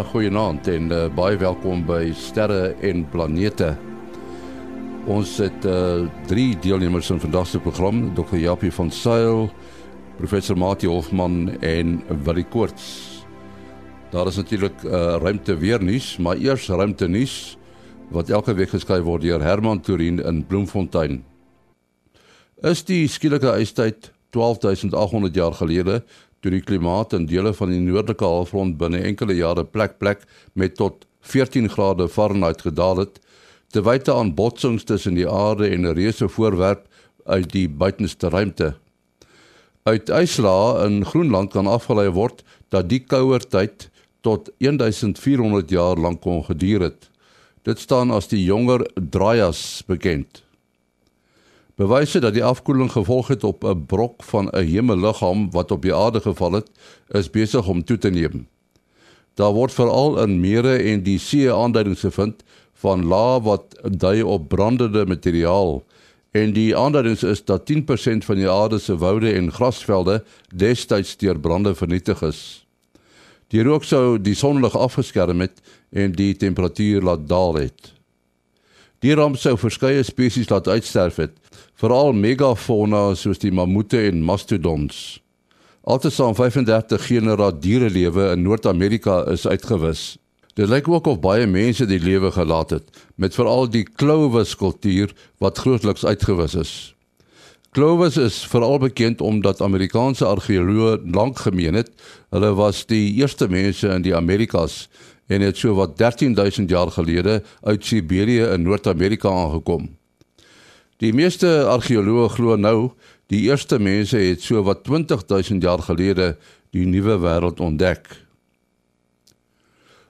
Ja, goeienaand en uh, baie welkom by Sterre en Planete. Ons het uh, drie deelnemers in vandag se program, Dr. Japie van Sail, Professor Mati Hofman en Willie Koorts. Daar is natuurlik uh, ruimte weer nuus, maar eers ruimte nuus wat elke week geskryf word deur Herman Turin in Bloemfontein. Is die skielike ystyd 12800 jaar gelede toe die klimaat in dele van die noordelike halfrond binne enkele jare plek plek met tot 14 grade Fahrenheit gedaal het, te wyte aan botsings tussen die aarde en 'n reuse voorwerp uit die buitenste ruimte. Uit ijslae in Groenland kan afgelei word dat die kouer tyd tot 1400 jaar lank kon geduur het. Dit staan as die jonger Dryas bekend. Bewyse dat die afkoeling gevolg het op 'n brok van 'n hemelliggaam wat op die aarde geval het, is besig om toe te neem. Daar word veral in mere en die see aanduidings gevind van lae wat dui op brandende materiaal en die aanduidings is dat 10% van die aarde se woude en grasvelde destyds deur brande vernietig is. Die rook sou die sonlig afgeskerm het en die temperatuur laat daal het. Die ramp sou verskeie spesies laat uitsterf het, veral megafauna soos die mammoete en mastodons. Altesaam 35 genera dierelewe in Noord-Amerika is uitgewis. Dit lyk ook of baie mense die lewe gelaat het, met veral die Clovis kultuur wat grootliks uitgewis is. Clovis is veral bekend omdat Amerikaanse argeoloë lank gemeen het hulle was die eerste mense in die Amerikas en het so wat 13000 jaar gelede uit Siberië in Noord-Amerika aangekom. Die meeste argeoloë glo nou die eerste mense het so wat 20000 jaar gelede die nuwe wêreld ontdek.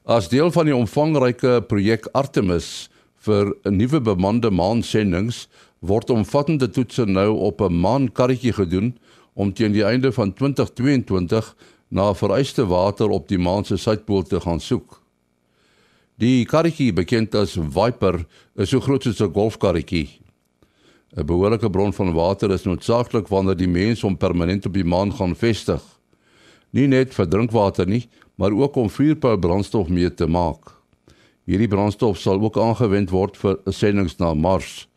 As deel van die omvangryke projek Artemis vir 'n nuwe bemande maansendings word omvattende toetse nou op 'n maankarretjie gedoen om teen die einde van 2022 na vereiste water op die maan se suidpool te gaan soek. Die karretjie, bekend as Viper, is so groot soos 'n golfkarretjie. 'n Behoorlike bron van water is noodsaaklik wanneer die mens hom permanent op die maan gaan vestig. Nie net vir drinkwater nie, maar ook om vuurpyl brandstof mee te maak. Hierdie brandstof sal ook aangewend word vir sendings na Mars,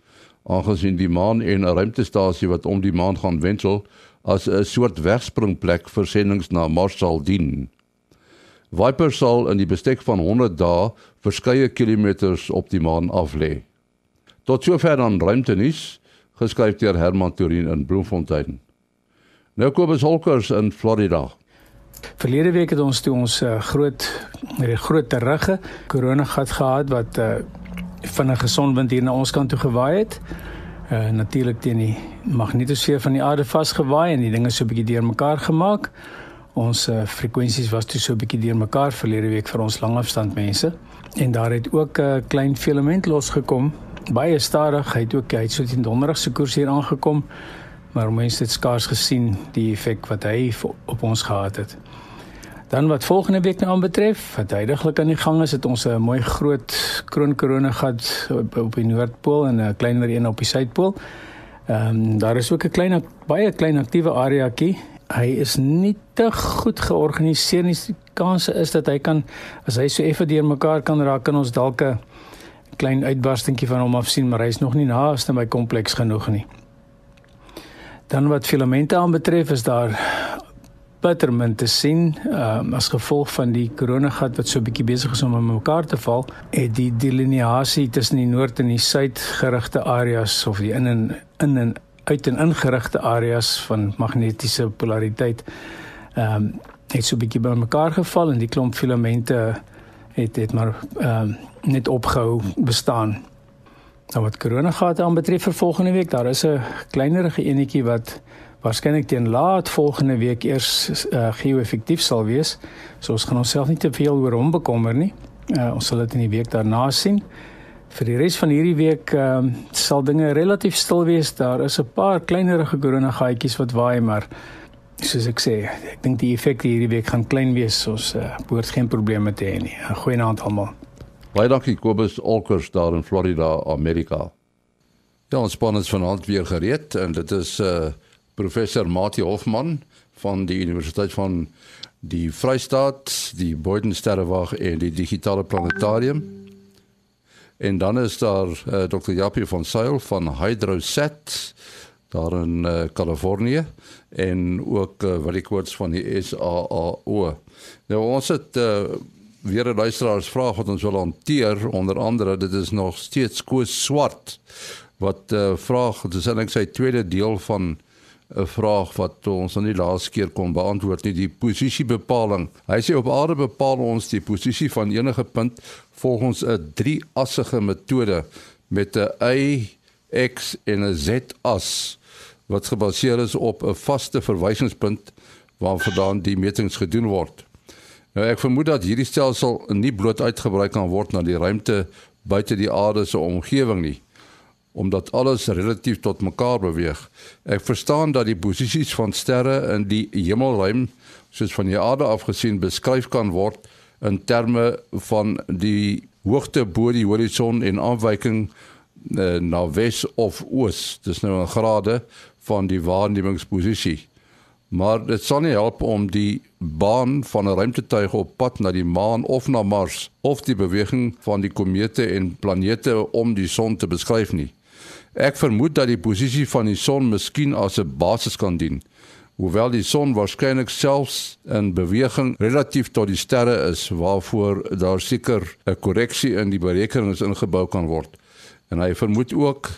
aangesien die maan en 'n ruimtestasie wat om die maan gaan wentel as 'n soort wegspringplek vir sendings na Mars sal dien. Viper sal in die bestek van 100 dae verskeie kilometers op die maan af lê. Tot sover dan ruimtenis geskryf deur Herman Turin in Bloemfontein. Nou Kobus Holkers in Florida. Verlede week het ons toe ons uh, groot groot terugge korona gat gehad wat uh, van 'n gesondwind hier na ons kant toe gewaai het. Uh, Natuurlik teen die magnetosfeer van die aarde vasgewaai en die dinge so 'n bietjie deurmekaar gemaak. Ons uh, frekwensies was toe so 'n bietjie deurmekaar verlede week vir ons langafstand mense. En daar het ook 'n uh, klein filament losgekom baie stadig. Hy het ook hy het so teen donderdag se koers hier aangekom maar mense het skaars gesien die effek wat hy op ons gehad het. Dan wat volgende week nou aanbetref wat heidaglik aan die gang is het ons 'n mooi groot kroon korona gehad op, op die noordpool en 'n kleiner een op die suidpool. Ehm um, daar is ook 'n klein baie klein aktiewe areaetjie hy is nie te goed georganiseer nie. Die kans is dat hy kan as hy so effe deur mekaar kan raak kan ons dalk 'n klein uitbarstingkie van hom af sien, maar hy is nog nie naaste my kompleks genoeg nie. Dan wat filamente aanbetref is daar bittermin te sien um, as gevolg van die koronagat wat so 'n bietjie besig is om in mekaar te val, het die delineasie tussen die noord en die suid gerigte areas of die in en in en uit en ingerigte areas van magnetiese polariteit ehm um, het so 'n bietjie bymekaar geval en die klomp filamente het het maar ehm um, net opgehou bestaan. Nou wat korona gehad aanbetref vir volgende week, daar is 'n kleinerige enetjie wat waarskynlik teen laat volgende week eers uh, geo-effektief sal wees. So ons gaan onsself nie te veel oor hom bekommer nie. Uh, ons sal dit in die week daarna sien vir die res van hierdie week ehm uh, sal dinge relatief stil wees. Daar is 'n paar kleinerige korona gaatjies wat waai, maar soos ek sê, ek dink die effekte hierdie week gaan klein wees. Ons uh, behoort geen probleme te hê nie. Goeienaand almal. Baie dankie Kobus Olkers daar in Florida, Amerika. Ja, ons span is vanaand weer gereed en dit is uh professor Mati Hofman van die Universiteit van die Vrystaat, die Boydensterrewag en die digitale planetarium. En dan is daar uh, Dr. Japie van Sail van Hydrosat daar in uh, Kalifornië en ook uh, wat ek hoors van die SAAO. Nou ons het uh, weer 'n luisteraars vraag wat ons wil hanteer onder andere dit is nog steeds Koos Swart wat uh, vraag dit is eintlik sy tweede deel van 'n vraag wat ons aan die laaste keer kon beantwoord nie die posisiebepaling. Hy sê op aarde bepaal ons die posisie van enige punt volgens 'n drie-assige metode met 'n y, x en 'n z as wat gebaseer is op 'n vaste verwysingspunt waarvandaan die metings gedoen word. Nou ek vermoed dat hierdie stelsel nie bloot uitgebrei kan word na die ruimte buite die aarde se omgewing nie omdat alles relatief tot mekaar beweeg. Ek verstaan dat die posisies van sterre in die hemelruim soos van die aarde af gesien beskryf kan word in terme van die hoogte bo die horison en afwyking uh, na wes of oos. Dis nou 'n grade van die waarnemingsposisie. Maar dit sal nie help om die baan van 'n ruimtetuig op pad na die maan of na Mars of die beweging van die komete en planete om die son te beskryf nie. Ek vermoed dat die posisie van die son miskien as 'n basis kan dien. Hoewel die son waarskynlik selfs in beweging relatief tot die sterre is waarvoor daar seker 'n korreksie in die berekenings ingebou kan word. En hy vermoed ook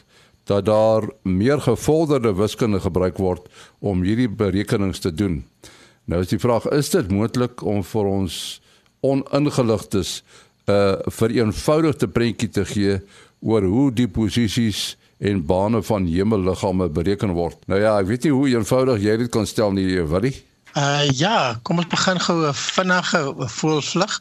dat daar meer gevorderde wiskunde gebruik word om hierdie berekenings te doen. Nou is die vraag, is dit moontlik om vir ons oningeligtes 'n uh, vereenvoudigde prentjie te gee oor hoe die posisies en bane van hemelliggame bereken word. Nou ja, ek weet nie hoe eenvoudig jy dit kan stel nie, Willie. Uh ja, kom ons begin gou 'n vinnige voelvlug.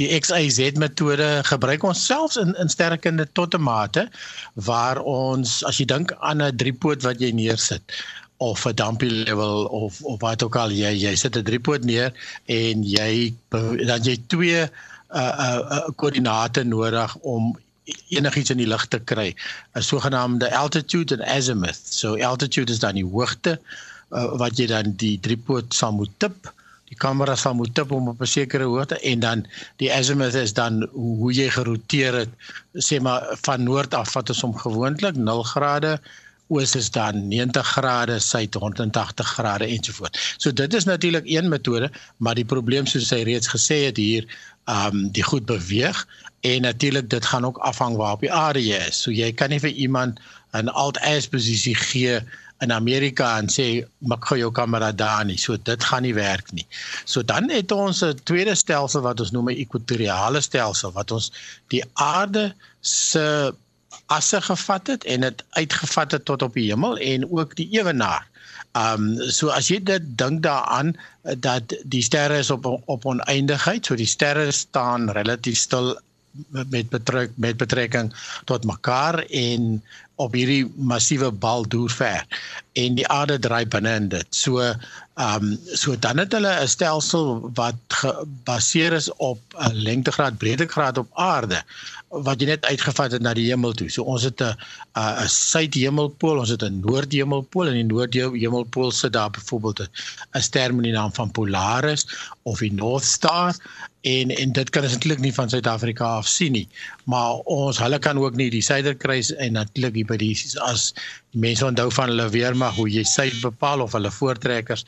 Die XYZ metode gebruik ons selfs in in sterrekunde tot 'n mate waar ons as jy dink aan 'n driepoot wat jy neersit of 'n dumpy level of of wat ook al jy jy sit 'n driepoot neer en jy dan jy twee uh uh, uh koördinate nodig om enigiets in die lug te kry. 'n sogenaamde altitude en azimuth. So altitude is dan die hoogte uh, wat jy dan die driepoot sal moet tip. Die kamera sal moet tip om op 'n sekere hoogte en dan die azimuth is dan hoe jy geroteer het sê maar van noord af wat ons om gewoonlik 0 grade oos is dan 90 grade, suid 180 grade ensovoort. So dit is natuurlik een metode, maar die probleem soos hy reeds gesê het hier, ehm um, die goed beweeg en natuurlik dit gaan ook afhang waar op die aarde jy is. So jy kan nie vir iemand 'n alt-as posisie gee in Amerika en sê maak gou jou kamera daar nie. So dit gaan nie werk nie. So dan het ons 'n tweede stelsel wat ons noem 'n ekwatoriale stelsel wat ons die aarde se asse gevat het en dit uitgevat het tot op die hemel en ook die ewenaar. Ehm um, so as jy dit dink daaraan dat die sterre is op op oneindigheid, so die sterre staan relatief stil met betrek met betrekking tot mekaar en op hierdie massiewe bal deur ver en die aarde draai binne in dit. So ehm um, so dan het hulle 'n stelsel wat gebaseer is op 'n lengtegraad breedtegraad op aarde wat jy net uitgevat het na die hemel toe. So ons het 'n 'n suidhemelpool, ons het 'n noordhemelpool en in die noordhemelpool sit daar byvoorbeeld 'n ster met die naam van Polaris of die North Star en en dit kan ons natuurlik nie van Suid-Afrika af sien nie. Maar ons hulle kan ook nie die Suiderkruis en natuurlik hier by die as die mense onthou van hulle weermag hoe jy suid bepaal of hulle voortrekkers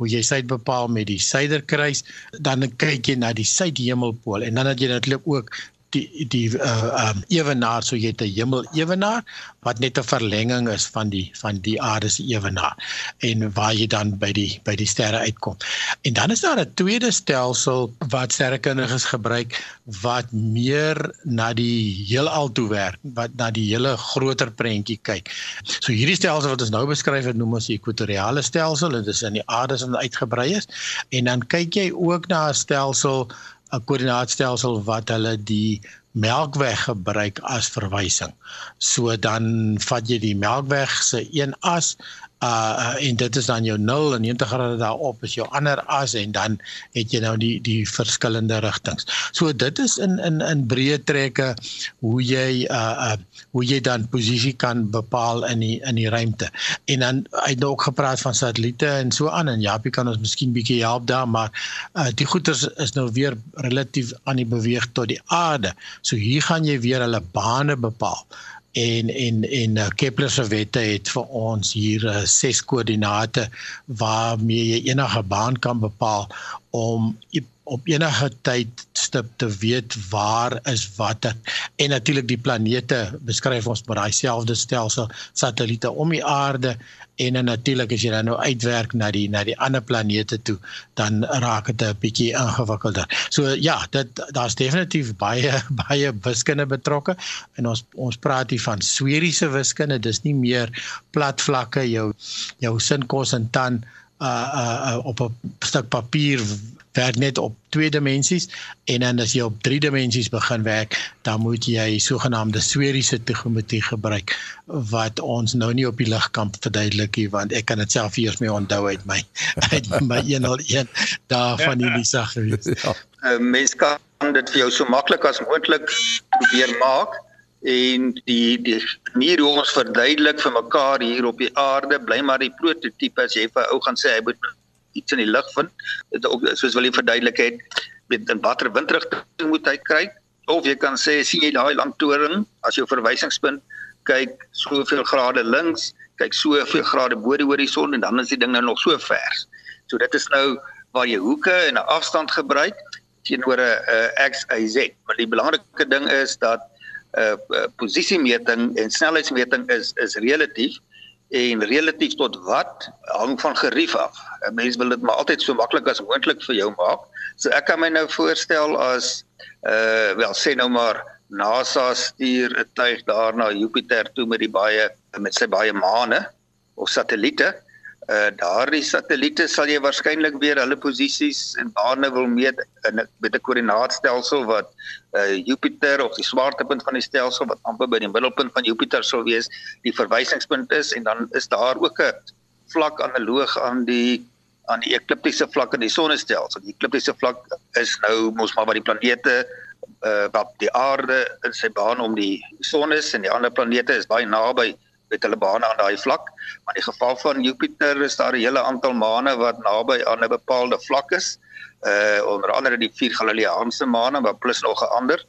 hoe jy suid bepaal met die Suiderkruis, dan kyk jy na die suidhemelpool en dan het jy natuurlik ook die die uh um ewenaar so jy het 'n hemel ewenaar wat net 'n verlenging is van die van die aarde se ewenaar en waar jy dan by die by die sterre uitkom. En dan is daar 'n tweede stelsel wat sterrekundiges gebruik wat meer na die heelal toe werk, wat na die hele groter prentjie kyk. So hierdie stelsel wat ons nou beskryf het noem ons die ekwatoriale stelsel en dit is in die aarde se uitgebrei is en dan kyk jy ook na 'n stelsel 'n koördinaatstelsel wat hulle die Melkweg gebruik as verwysing. So dan vat jy die Melkweg se een as uh en dit is dan jou 0 en 90 grade daarop is jou ander as en dan het jy nou die die verskillende rigtings. So dit is in in in breë trekke hoe jy uh uh hoe jy dan posisie kan bepaal in die in die ruimte. En dan het nou ook gepraat van satelliete en so aan en Japie kan ons miskien bietjie help daar, maar uh die goeters is nou weer relatief aan die beweeg tot die aarde. So hier gaan jy weer hulle bane bepaal en en en uh, Kepler se wette het vir ons hier uh, ses koördinate waarmee jy enige baan kan bepaal om op enige tyd stip te weet waar is wat en natuurlik die planete beskryf ons met daai selfde stelsel satelliete om die aarde en en natuurlik as jy dan nou uitwerk na die na die ander planete toe dan raak dit 'n bietjie ingewikkelder. So ja, dit daar's definitief baie baie wiskunde betrokke en ons ons praat hier van sferiese wiskunde. Dis nie meer plat vlakke jou jou sin kos en dan uh uh, uh op 'n stuk papier werk net op twee dimensies en dan as jy op drie dimensies begin werk, dan moet jy sogenaamde sferiese tegeometrie gebruik wat ons nou nie op die lig kan verduidelik nie want ek kan dit self eers mee onthou uit my uit my 101 daar van die Lisa gewees. Ja. Uh, mens kan dit vir jou so maklik as moontlik probeer maak en die die manier hoe ons verduidelik vir mekaar hier op die aarde bly maar die prototipe as jy vir ou gaan sê hy moet iets in die lug vind. Ook soos wil jy verduidelik het met in watter windrigting moet hy kry of jy kan sê sien jy daai lang toring as jou verwysingspunt kyk soveel grade links, kyk soveel grade bo die horison en dan is die ding nou nog so ver. So dit is nou waar jy hoeke en 'n afstand gebruik teenoor 'n x, y, z. Maar die belangrike ding is dat 'n uh, uh, posisiemeting en snelheidsmeting is is relatief en relatief tot wat hang van gerief af. 'n Mens wil dit maar altyd so maklik as moontlik vir jou maak. So ek kan my nou voorstel as uh wel sê nou maar NASA stuur 'n tuig daar na Jupiter toe met die baie met sy baie maane of satelliete uh daardie satelliete sal jy waarskynlik weer hulle posisies en bane wil meet in met 'n koördinaatstelsel wat uh Jupiter of die swaartepunt van die stelsel wat amper by die middelpunt van Jupiter sou wees, die verwysingspunt is en dan is daar ook 'n vlak analoog aan die aan die ekliptiese vlak in die sonnestelsel. Die ekliptiese vlak is nou mos maar wat die planete uh wat die aarde in sy baan om die son is en die ander planete is baie naby met hulle bane aan daai vlak. Maar in die geval van Jupiter is daar 'n hele aantal maane wat naby aan 'n bepaalde vlak is. Uh onder andere die vier Galileaanse maane, maar plus nog 'n ander.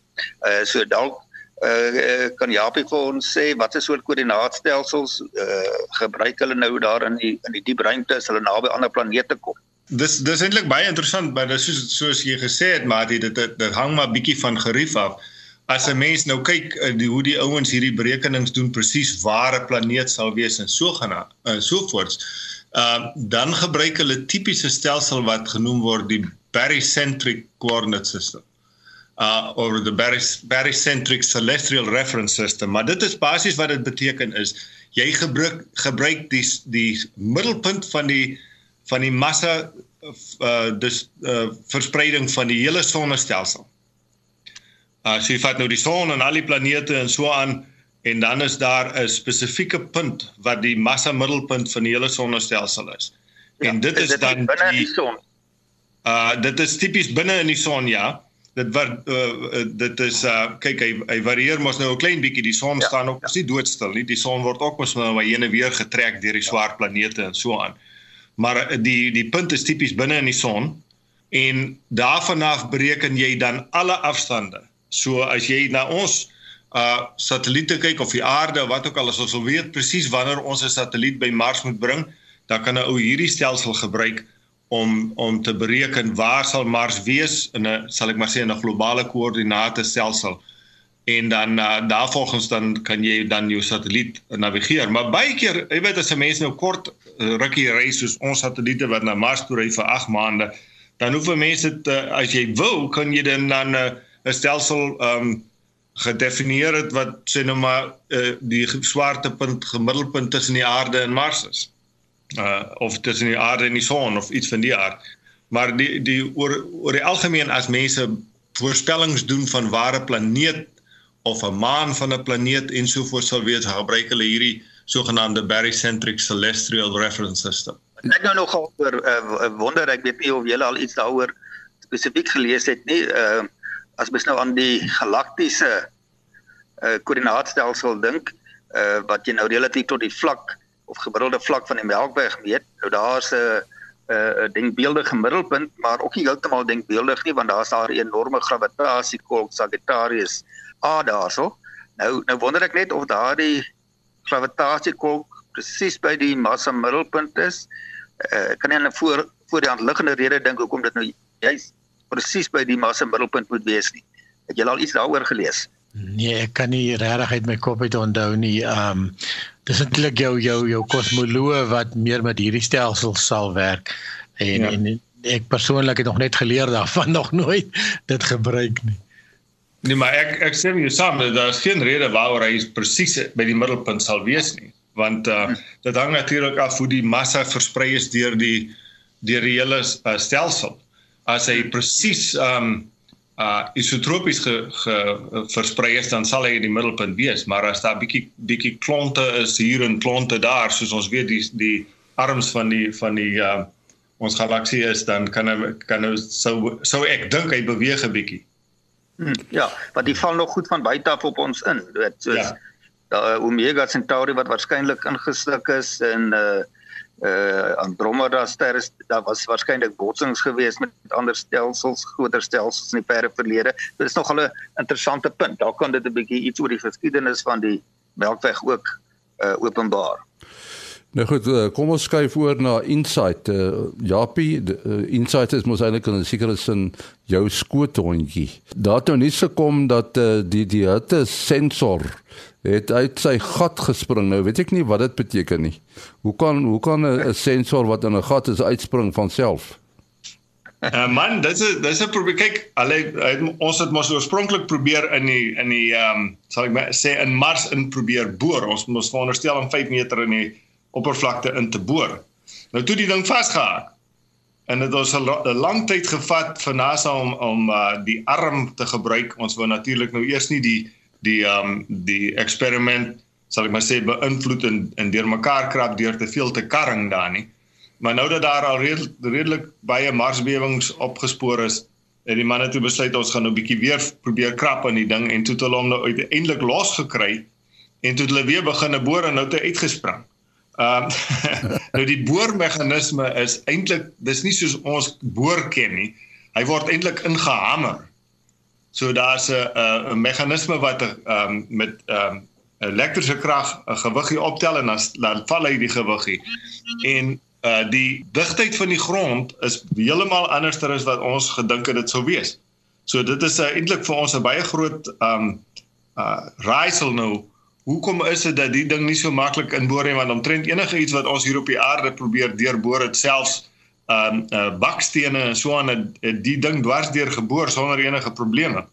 Uh so dalk uh kan Japie vir ons sê watter soort koördinaatstelsels uh gebruik hulle nou daar in die in die diep ruimte as hulle naby ander planete kom? Dis dis eintlik baie interessant, maar dis soos soos jy gesê het, maar dit dit dit hang maar bietjie van gerief af as 'n mens nou kyk uh, die, hoe die ouens hierdie berekenings doen presies waar 'n planeet sal wees en so gaan en uh, so voorts. Ehm uh, dan gebruik hulle tipiese stelsel wat genoem word die barycentric coordinate system. Uh of the barycentric celestial reference system. Maar dit is basies wat dit beteken is jy gebruik gebruik die die middelpunt van die van die massa uh dis uh verspreiding van die hele sonnestelsel as jy vat nou die son en al die planete en so aan en dan is daar 'n spesifieke punt wat die massa middelpunt van die hele sonnestelsel is. Ja, en dit is, is dit dan binne die, die son. Uh dit is tipies binne in die son ja. Dit wat uh, dit is uh kyk hy hy varieer mos nou 'n klein bietjie die son ja, staan ook ja. is nie doodstil nie. Die son word ook mos nou heen en weer getrek deur die swart planete en so aan. Maar die die punt is tipies binne in die son en daarvan af bereken jy dan alle afstande So as jy na ons uh satelliete kyk of die aarde wat ook al as ons wil weet presies wanneer ons 'n satelliet by Mars moet bring, dan kan 'n ou hierdie stelsel gebruik om om te bereken waar sal Mars wees in 'n sal ek maar sê 'n globale koördinate stelsel. En dan uh, daarvolgens dan kan jy dan jou satelliet navigeer. Maar baie keer, jy weet as 'n mens nou kort uh, rukkie reis soos ons satelliete wat na Mars toe ry vir 8 maande, dan hoef mense dit uh, as jy wil, kan jy dan dan uh, 'n stelsel ehm um, gedefinieer het wat sê nou maar uh, die swaartepunt gemiddelpunt tussen die aarde en Mars is. Uh of tussen die aarde en die son of iets van die aard. Maar die die oor oor die algemeen as mense voorspellings doen van waar 'n planeet of 'n maan van 'n planeet ensovoorts sal wees, gebruik hulle hierdie sogenaamde barycentric celestial reference system. Ek nou nog oor uh, wonder ek weet nie of julle al iets daaroor spesifiek gelees het nie. Uh as mens nou aan die galaktiese uh koördinaatstelsel dink, uh wat jy nou relatief tot die vlak of gemiddelde vlak van die Melkweg meet, nou daar's 'n uh, 'n uh, denkbeeldige middelpunt, maar ook nie heeltemal denkbeeldig nie want daar's daar 'n enorme gravitasiekolk Sagittarius A daarso. Nou nou wonder ek net of daardie gravitasiekolk presies by die massa middelpunt is. Uh, kan nie 'n voor voor die hand liggende rede dink hoekom dit nou juist presies by die massa middelpunt moet wees nie. Het jy al iets daaroor gelees? Nee, ek kan nie regtig uit my kop uit onthou nie. Ehm um, dis eintlik jou jou jou kosmoloog wat meer met hierdie stelsel sal werk en ja. en ek persoonlik het nog net geleer daarvan nog nooit dit gebruik nie. Nee, maar ek ek sê jy saam, daar is geen rede waaroor hy presies by die middelpunt sal wees nie, want uh dit hang natuurlik af hoe die massa versprei is deur die deur die hele uh, stelsel as hy presies um uh isotropies ge, ge versprei is dan sal hy in die middelpunt wees maar as daar bietjie bietjie klonte is hier en klonte daar soos ons weet die die arms van die van die uh ons galaksie is dan kan hy kan nou sou sou ek dink hy beweeg 'n bietjie. Hmm, ja, want die val nog goed van buite af op ons in, weet soos ja. da Omega Centauri wat waarskynlik ingesluk is in uh uh Andromeda ster is daar was waarskynlik botsings geweest met ander stelsels, groter stelsels in die verre verlede. Dit is nogal 'n interessante punt. Daar kan dit 'n bietjie iets oor die geskiedenis van die Melkweg ook uh openbaar. Nou goed, uh, kom ons skuif oor na Insight. Uh, Japie, uh, Insight is mos eintlik 'n sekere sin jou skoothondjie. Daar het nou nie gekom dat uh, die die hitte sensor het uit sy gat gespring. Nou weet ek nie wat dit beteken nie. Hoe kan hoe kan 'n sensor wat in 'n gat is uitspring van self? Uh, man, dit is dit is 'n probeer kyk. Hulle ons het mos oorspronklik probeer in die in die ehm um, sal ek sê in Mars in probeer boor. Ons moes veronderstel om 5 meter in die oppervlakte in te boor. Nou toe die ding vasgehaak. En dit het 'n lang tyd gevat vir NASA om om uh, die arm te gebruik. Ons wou natuurlik nou eers nie die die ehm um, die eksperiment sal ek maar sê beïnvloed en en deurmekaar krap deur te veel te karring daar nie. Maar nou dat daar al redelik, redelik baie marsbewings opgespoor is, het die manne toe besluit ons gaan nou bietjie weer probeer krap aan die ding en toe het hulle hom nou uiteindelik losgekry en toe het hulle weer begin boor en nou het hy uitgespring. Ehm um, nou die boormeganisme is eintlik dis nie soos ons boor ken nie. Hy word eintlik ingehamer. So daar's 'n 'n meganisme wat um, met um, elektriese krag 'n gewiggie optel en dan dan val hy die gewiggie. En uh die digtheid van die grond is heeltemal anderster as wat ons gedink het dit sou wees. So dit is uh, eintlik vir ons 'n baie groot um uh raaisel nou. Hoekom is dit dat die ding nie so maklik inboor nie want omtrent enige iets wat ons hier op die aarde probeer deurboor het selfs um uh, bakstene en so aan het die ding dwars deur geboor sonder enige probleme.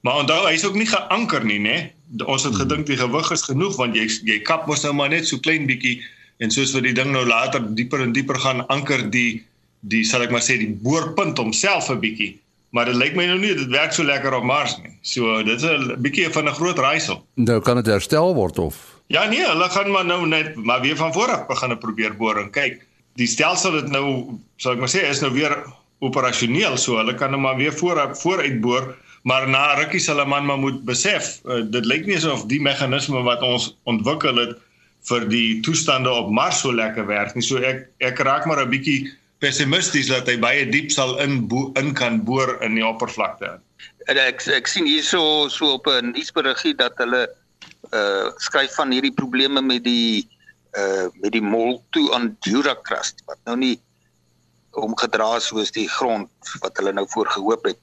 Maar onthou hy's ook nie geanker nie, né? Ons het hmm. gedink die gewig is genoeg want jy jy kap mos nou maar net so klein bietjie en soos wat die ding nou later dieper en dieper gaan anker die die sal ek maar sê die boorpunt homself 'n bietjie. Maar dit lyk my nou nie dit werk so lekker op Mars nie. So dit is 'n bietjie van 'n groot raaisel. Nou kan dit herstel word of? Ja nee, hulle gaan maar nou net maar weer van voor af begin probeer boor en kyk die stelsel het nou sal ek maar sê is nou weer operasioneel so hulle kan nou maar weer voor vooruit boor maar na rukkie sal 'n man maar moet besef uh, dit lyk nie asof die meganisme wat ons ontwikkel het vir die toestande op Mars so lekker werk nie so ek ek raak maar 'n bietjie pessimisties dat hy baie diep sal in bo, in kan boor in die oppervlakte ek ek sien hierso so op 'n nuusberigie dat hulle uh skryf van hierdie probleme met die uh met die mol toe aan Duracrust wat nou nie omgedra soos die grond wat hulle nou voorgehoop het.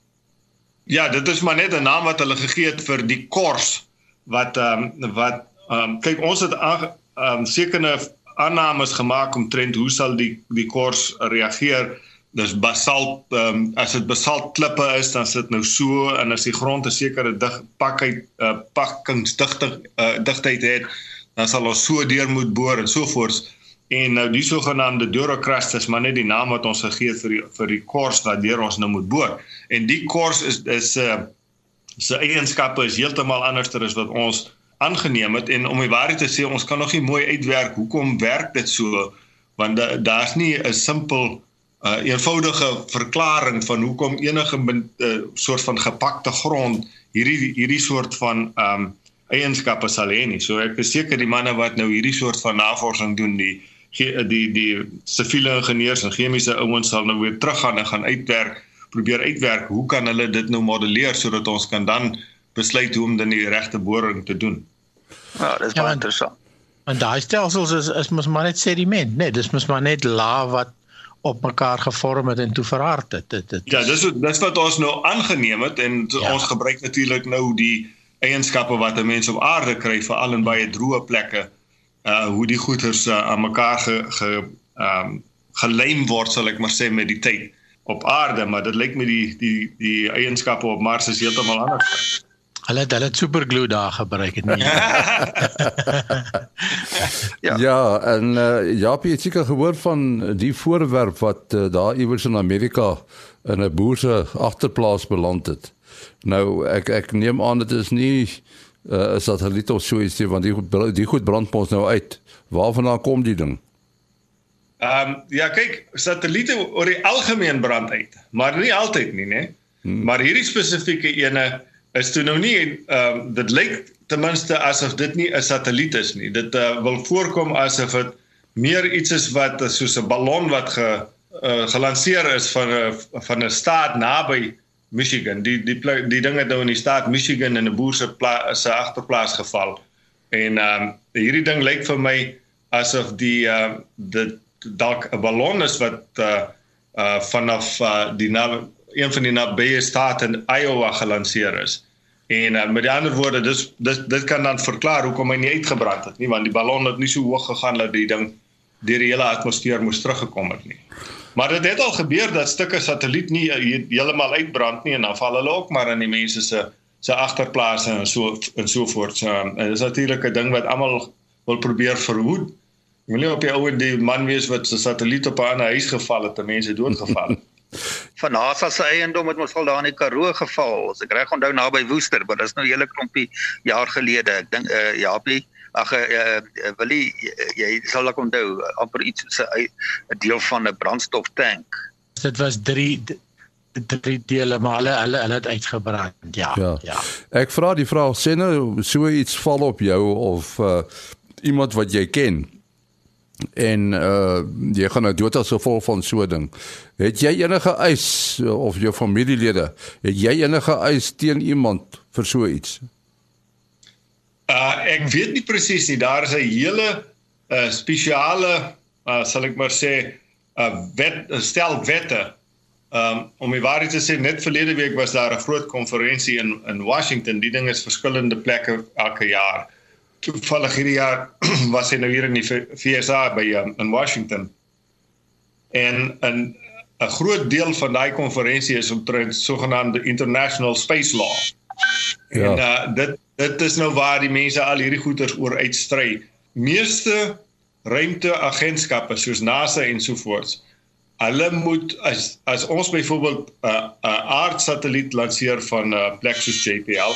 Ja, dit is maar net 'n naam wat hulle gegee het vir die kors wat ehm um, wat ehm um, kyk ons het ehm um, sekere aannames gemaak omtrent hoe sal die die kors reageer. Dis basalt ehm um, as dit basalt klippe is dan sit nou so en as die grond 'n sekere dig pakheid uh, pakkingsdigte uh, digtheid het dan sal ons so deur moet boor en so voort. En nou die sogenaamde Dorocrust is maar net die naam wat ons gegee het vir die vir die kors wat deur ons nou moet boor. En die kors is is 'n uh, se eienskappe is heeltemal anderster as wat ons aangeneem het en om die waarheid te sê ons kan nog nie mooi uitwerk hoekom werk dit so want daar's nie 'n simpel uh, eenvoudige verklaring van hoekom enige uh, soort van gepakte grond hierdie hierdie soort van um eienskappe sal hê nie. So ek is seker die manne wat nou hierdie soort van navorsing doen, die die die siviele ingenieurs en chemiese ouens sal nou weer teruggaan en gaan uitwerk, probeer uitwerk hoe kan hulle dit nou modelleer sodat ons kan dan besluit hoe om dan die regte boring te doen. Ja, dis baie ja, interessant. En daai stelsels is is mos maar net sediment, nee, dis mos maar net laag wat op mekaar gevorm het en toe verhard het. Dit dit Ja, dis dis wat ons nou aangeneem het en ja. ons gebruik natuurlik nou die eienskappe wat 'n mens op aarde kry veral in baie droë plekke. Uh hoe die goeters uh, aan mekaar ge ge ehm um, geleem word, sal ek maar sê met die tyd op aarde, maar dit lyk my die die die eienskappe op Mars is heeltemal anders. Hulle het hulle superglue daar gebruik het nie. ja. ja, en uh, Japie het seker gehoor van die voorwerp wat uh, daar iewers in Amerika in 'n boer se agterplaas beland het. Nou ek ek neem aan dit is nie uh, 'n uh, satelliet of so iets nie want die die goed brand mos nou uit. Waarvandaan kom die ding? Ehm um, ja, kyk, satelliete oor die algemeen brand uit, maar nie altyd nie, né? Hmm. Maar hierdie spesifieke ene is toe nou nie ehm uh, dit lyk ten minste asof dit nie 'n satelliet is nie. Dit uh, wil voorkom asof dit meer iets is wat uh, soos 'n ballon wat ge uh, gelanseer is van 'n van 'n staat naby Michigan. Die die die ding het nou in die staat Michigan in 'n boer se se agterplaas geval. En ehm um, hierdie ding lyk vir my asof die ehm uh, dit dalk 'n ballon is wat uh, uh vanaf uh, die een van die nabye state in Iowa gelanseer is. En uh, met ander woorde, dis dit dit kan dan verklaar hoekom hy nie uitgebrand het nie, want die ballon het nie so hoog gegaan dat die ding deur die hele atmosfeer moes teruggekom het nie. Maar dit het al gebeur dat stukke satelliet nie heeltemal uitbrand nie en dan val hulle ook maar in die mense se se agterplase en so en so voort. So, en dit is natuurlik 'n ding wat almal wil probeer verhoed. Jy wil nie op die ou en die man wees wat se satelliet op 'n huis geval het en mense doodgeval het. Van NASA se eiendom het mos al daar in die Karoo geval. As ek reg onthou naby Woester, maar dis nou 'n hele klompie jaar gelede. Ek dink uh, Japie, ag uh, uh, Willie, jy, jy sal dalk onthou amper iets so 'n deel van 'n brandstoftank. Dit was 3 drie dele maar hulle hulle hulle het uitgebrand. Ja. Ja. ja. Ek vra die vraag, sê nou so iets val op jou of uh, iemand wat jy ken en uh jy gaan nou dood as gevolg van so ding. Het jy enige eis of jou familielede, het jy enige eis teen iemand vir so iets? Uh ek weet nie presies nie. Daar is 'n hele uh spesiale uh sal ek maar sê 'n uh, wet stel wette. Um om die waarheid te sê, net verlede week was daar 'n groot konferensie in in Washington. Die ding is verskillende plekke elke jaar toevallig hierdie jaar was hy nou hier in die FSA by um, in Washington. En 'n 'n groot deel van daai konferensie is omtrent sogenaamde international space law. Ja. En uh, dit dit is nou waar die mense al hierdie goeters oor uitstry. Meeste ruimteagentskappe soos NASA en so voort. Hulle moet as as ons byvoorbeeld 'n uh, 'n uh, aardsatelliet lanseer van 'n uh, plek soos JPL,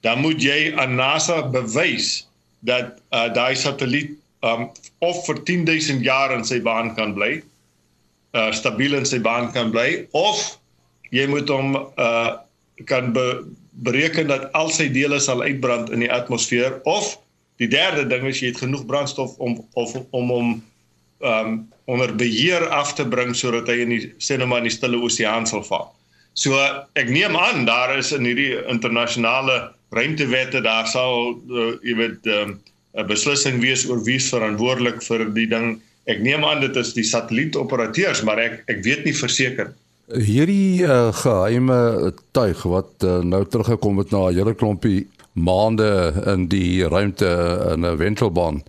dan moet jy aan NASA bewys dat uh, daai satelliet um of vir 10000 jaar in sy baan kan bly. Uh stabiel in sy baan kan bly of jy moet hom uh kan be bereken dat al sy dele sal uitbrand in die atmosfeer of die derde ding is jy het genoeg brandstof om of om hom um onder beheer af te bring sodat hy in die sinema in die stille oseaan sal val. So ek neem aan daar is in hierdie internasionale ruimtewette daar sal uh, jy weet 'n um, beslissing wees oor wie verantwoordelik vir die ding. Ek neem aan dit is die satellietoperateurs, maar ek ek weet nie verseker. Hierdie uh, geheime tuig wat uh, nou teruggekom het na 'n hele klompie maande in die ruimte in 'n wentelbaan.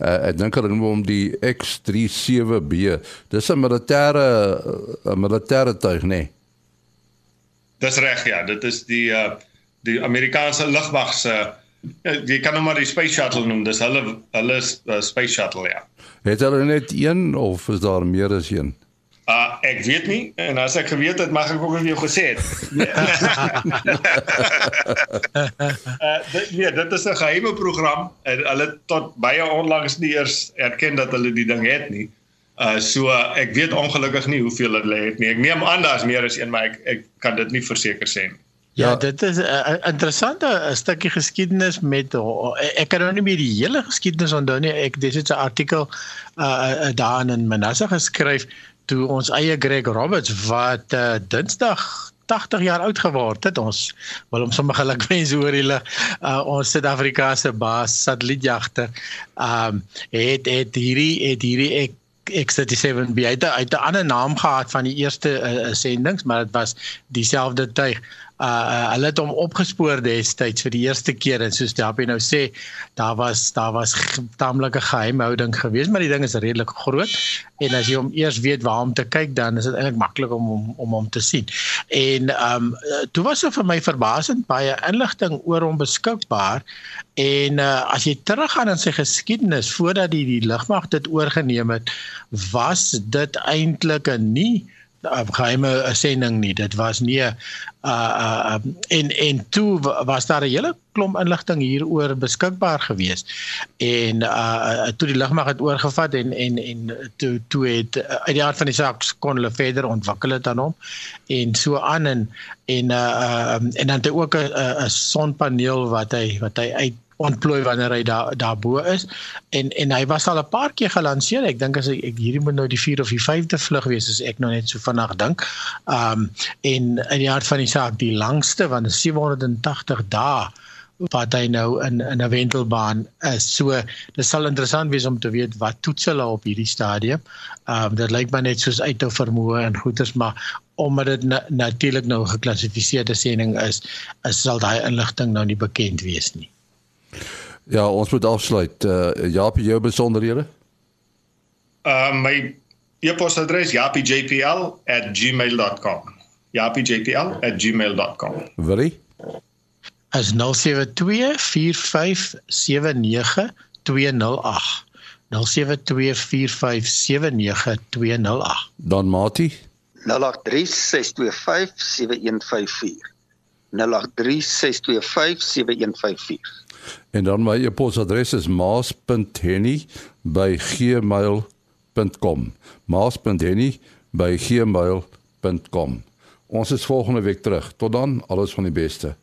Uh, ek dink hulle noem hom die X37B. Dis 'n militêre 'n militêre tuig, nee. Dis reg ja, dit is die uh, die Amerikaanse lugmag se ja, jy kan hom maar die space shuttle noem. Dis hulle hulle uh, space shuttle ja. Het hulle net een of is daar meer as een? Uh ek weet nie en as ek geweet het mag ek ook vir jou gesê het. uh dit nee, dit is 'n geheime program en hulle tot baie onlangs nie eers erken dat hulle die ding het nie. Uh so uh, ek weet ongelukkig nie hoeveel hulle het nie. Ek neem aan daar's meer as een, maar ek ek kan dit nie verseker sê nie. Ja, ja, dit is 'n uh, interessante stukkie geskiedenis met uh, ek kan nou nie meer die hele geskiedenis onthou nie. Ek dis 'n artikel uh, uh daar in Manassa geskryf toe ons eie Greg Roberts wat uh, Dinsdag 80 jaar oud geword het. Ons wil hom sommer geluk wens oor die lig uh, ons Suid-Afrikaanse baas satellietjagter um het het hierdie het hierdie ek X37 by uit 'n ander naam gehad van die eerste uh, sendings maar dit was dieselfde tuig uh, uh hulle het hom opgespoor destyds vir die eerste keer en soos Dappie nou sê daar was daar was taamlike geheimhouding geweest maar die ding is redelik groot en as jy hom eers weet waar om te kyk dan is dit eintlik maklik om om om hom te sien. En um toe was dit vir my verbasend baie inligting oor hom beskikbaar en uh, as jy teruggaan in sy geskiedenis voordat die die lugmag dit oorgeneem het was dit eintlik 'n nie 'n geheime sending nie. Dit was nie 'n uh, uh en en toe was daar 'n hele klomp inligting hieroor beskikbaar gewees. En uh toe die lugmag het oorgevat en en en toe toe het uit die aard van die saak kon hulle verder ontwikkel het aan hom en so aan en en uh, uh en dan het hy ook 'n sonpaneel wat hy wat hy uit ontplooi wanneer hy daar daarbo is. En en hy was al 'n paar keer gelanseer ek dink as ek, ek hierdie moet nou die 4 of die 5de vlug wees as ek nou net so vinnig dink. Um en in die hart van die saak die langste want 780 dae wat hy nou in in 'n wentelbaan is. So dit sal interessant wees om te weet wat toets hulle op hierdie stadium. Um dit lyk my net soos uithou vermoë en goeders maar omdat dit na, natuurlik nou geklassifiseerde sending is is sal daai inligting nou nie bekend wees nie Ja, ons moet afsluit. Uh Jaap, jou besonderhede? Uh my e-posadres japijpl@gmail.com. japijpl@gmail.com. Willie? As 0724579208. 0724579208. Dan Mati? 0836257154. 0836257154. En dan my e-posadres is maas.henny@gmail.com. maas.henny@gmail.com. Ons is volgende week terug. Tot dan, alles van die beste.